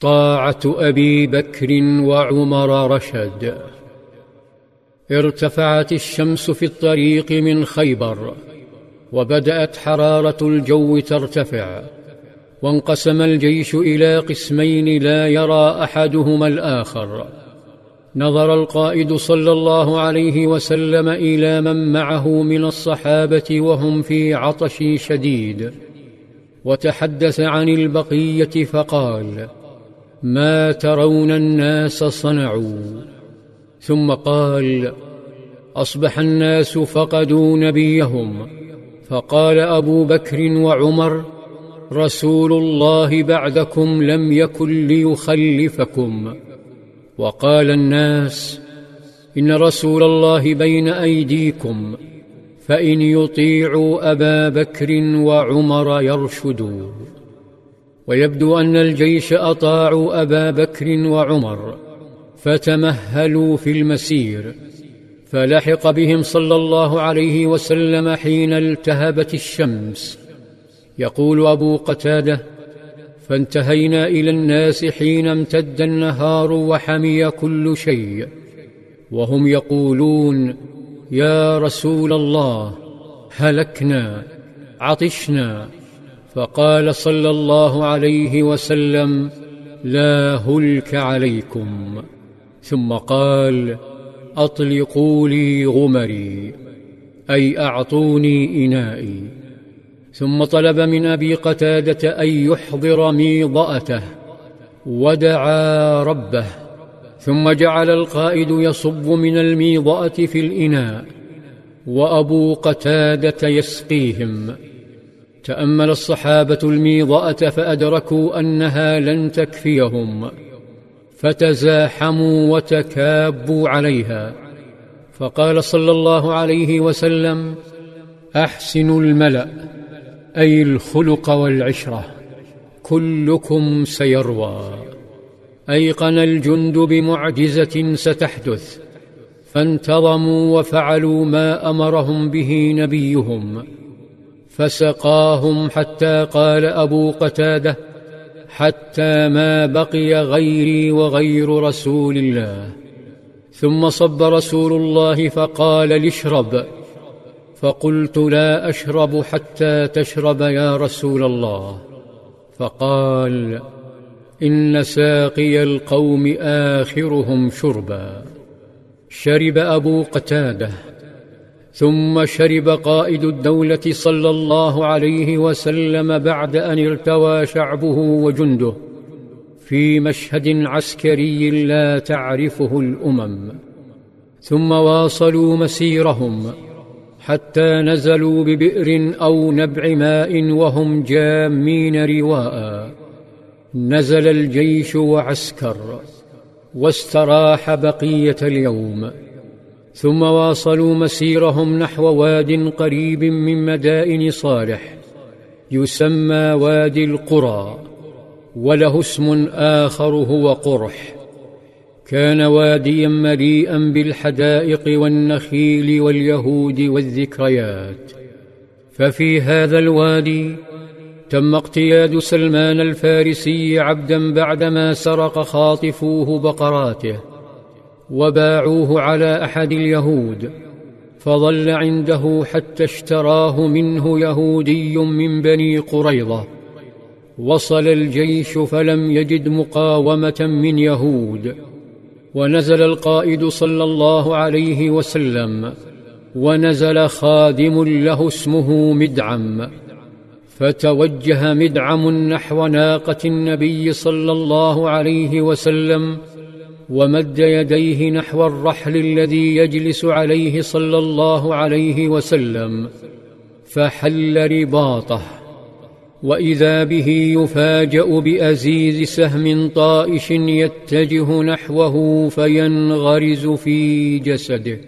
طاعة أبي بكر وعمر رشد. ارتفعت الشمس في الطريق من خيبر وبدأت حرارة الجو ترتفع وانقسم الجيش إلى قسمين لا يرى أحدهما الآخر. نظر القائد صلى الله عليه وسلم إلى من معه من الصحابة وهم في عطش شديد وتحدث عن البقية فقال ما ترون الناس صنعوا. ثم قال أصبح الناس فقدوا نبيهم. فقال أبو بكر وعمر رسول الله بعدكم لم يكن ليخلفكم. وقال الناس إن رسول الله بين أيديكم فإن يطيعوا أبا بكر وعمر يرشدوا. ويبدو أن الجيش أطاعوا أبا بكر وعمر فتمهلوا في المسير فلحق بهم صلى الله عليه وسلم حين التهبت الشمس. يقول أبو قتادة فانتهينا إلى الناس حين امتد النهار وحمي كل شيء وهم يقولون يا رسول الله هلكنا عطشنا فقال صلى الله عليه وسلم لا هلك عليكم. ثم قال أطلقوا لي غمري أي أعطوني إنائي. ثم طلب من أبي قتادة أن يحضر ميضأته ودعا ربه. ثم جعل القائد يصب من الميضأة في الإناء وأبو قتادة يسقيهم. تأمل الصحابة الميضاه فأدركوا أنها لن تكفيهم فتزاحموا وتكابوا عليها. فقال صلى الله عليه وسلم أحسنوا الملأ أي الخلق والعشرة كلكم سيروى. أيقن الجند بمعجزة ستحدث فانتظموا وفعلوا ما أمرهم به نبيهم. فسقاهم حتى قال أبو قتادة حتى ما بقي غيري وغير رسول الله. ثم صب رسول الله فقال لاشرب. فقلت لا أشرب حتى تشرب يا رسول الله. فقال إن ساقي القوم آخرهم شربا. شرب أبو قتادة. ثم شرب قائد الدولة صلى الله عليه وسلم بعد أن ارتوى شعبه وجنده في مشهد عسكري لا تعرفه الأمم. ثم واصلوا مسيرهم حتى نزلوا ببئر أو نبع ماء وهم جامين رواء. نزل الجيش وعسكر واستراح بقية اليوم. ثم واصلوا مسيرهم نحو واد قريب من مدائن صالح يسمى وادي القرى وله اسم آخر هو قرح. كان واديا مليئا بالحدائق والنخيل واليهود والذكريات. ففي هذا الوادي تم اقتياد سلمان الفارسي عبدا بعدما سرق خاطفوه بقراته. وباعوه على أحد اليهود فظل عنده حتى اشتراه منه يهودي من بني قريظة. وصل الجيش فلم يجد مقاومة من يهود. ونزل القائد صلى الله عليه وسلم ونزل خادم له اسمه مدعم. فتوجه مدعم نحو ناقة النبي صلى الله عليه وسلم ومد يديه نحو الرحل الذي يجلس عليه صلى الله عليه وسلم فحل رباطه وإذا به يفاجأ بأزيز سهم طائش يتجه نحوه فينغرز في جسده.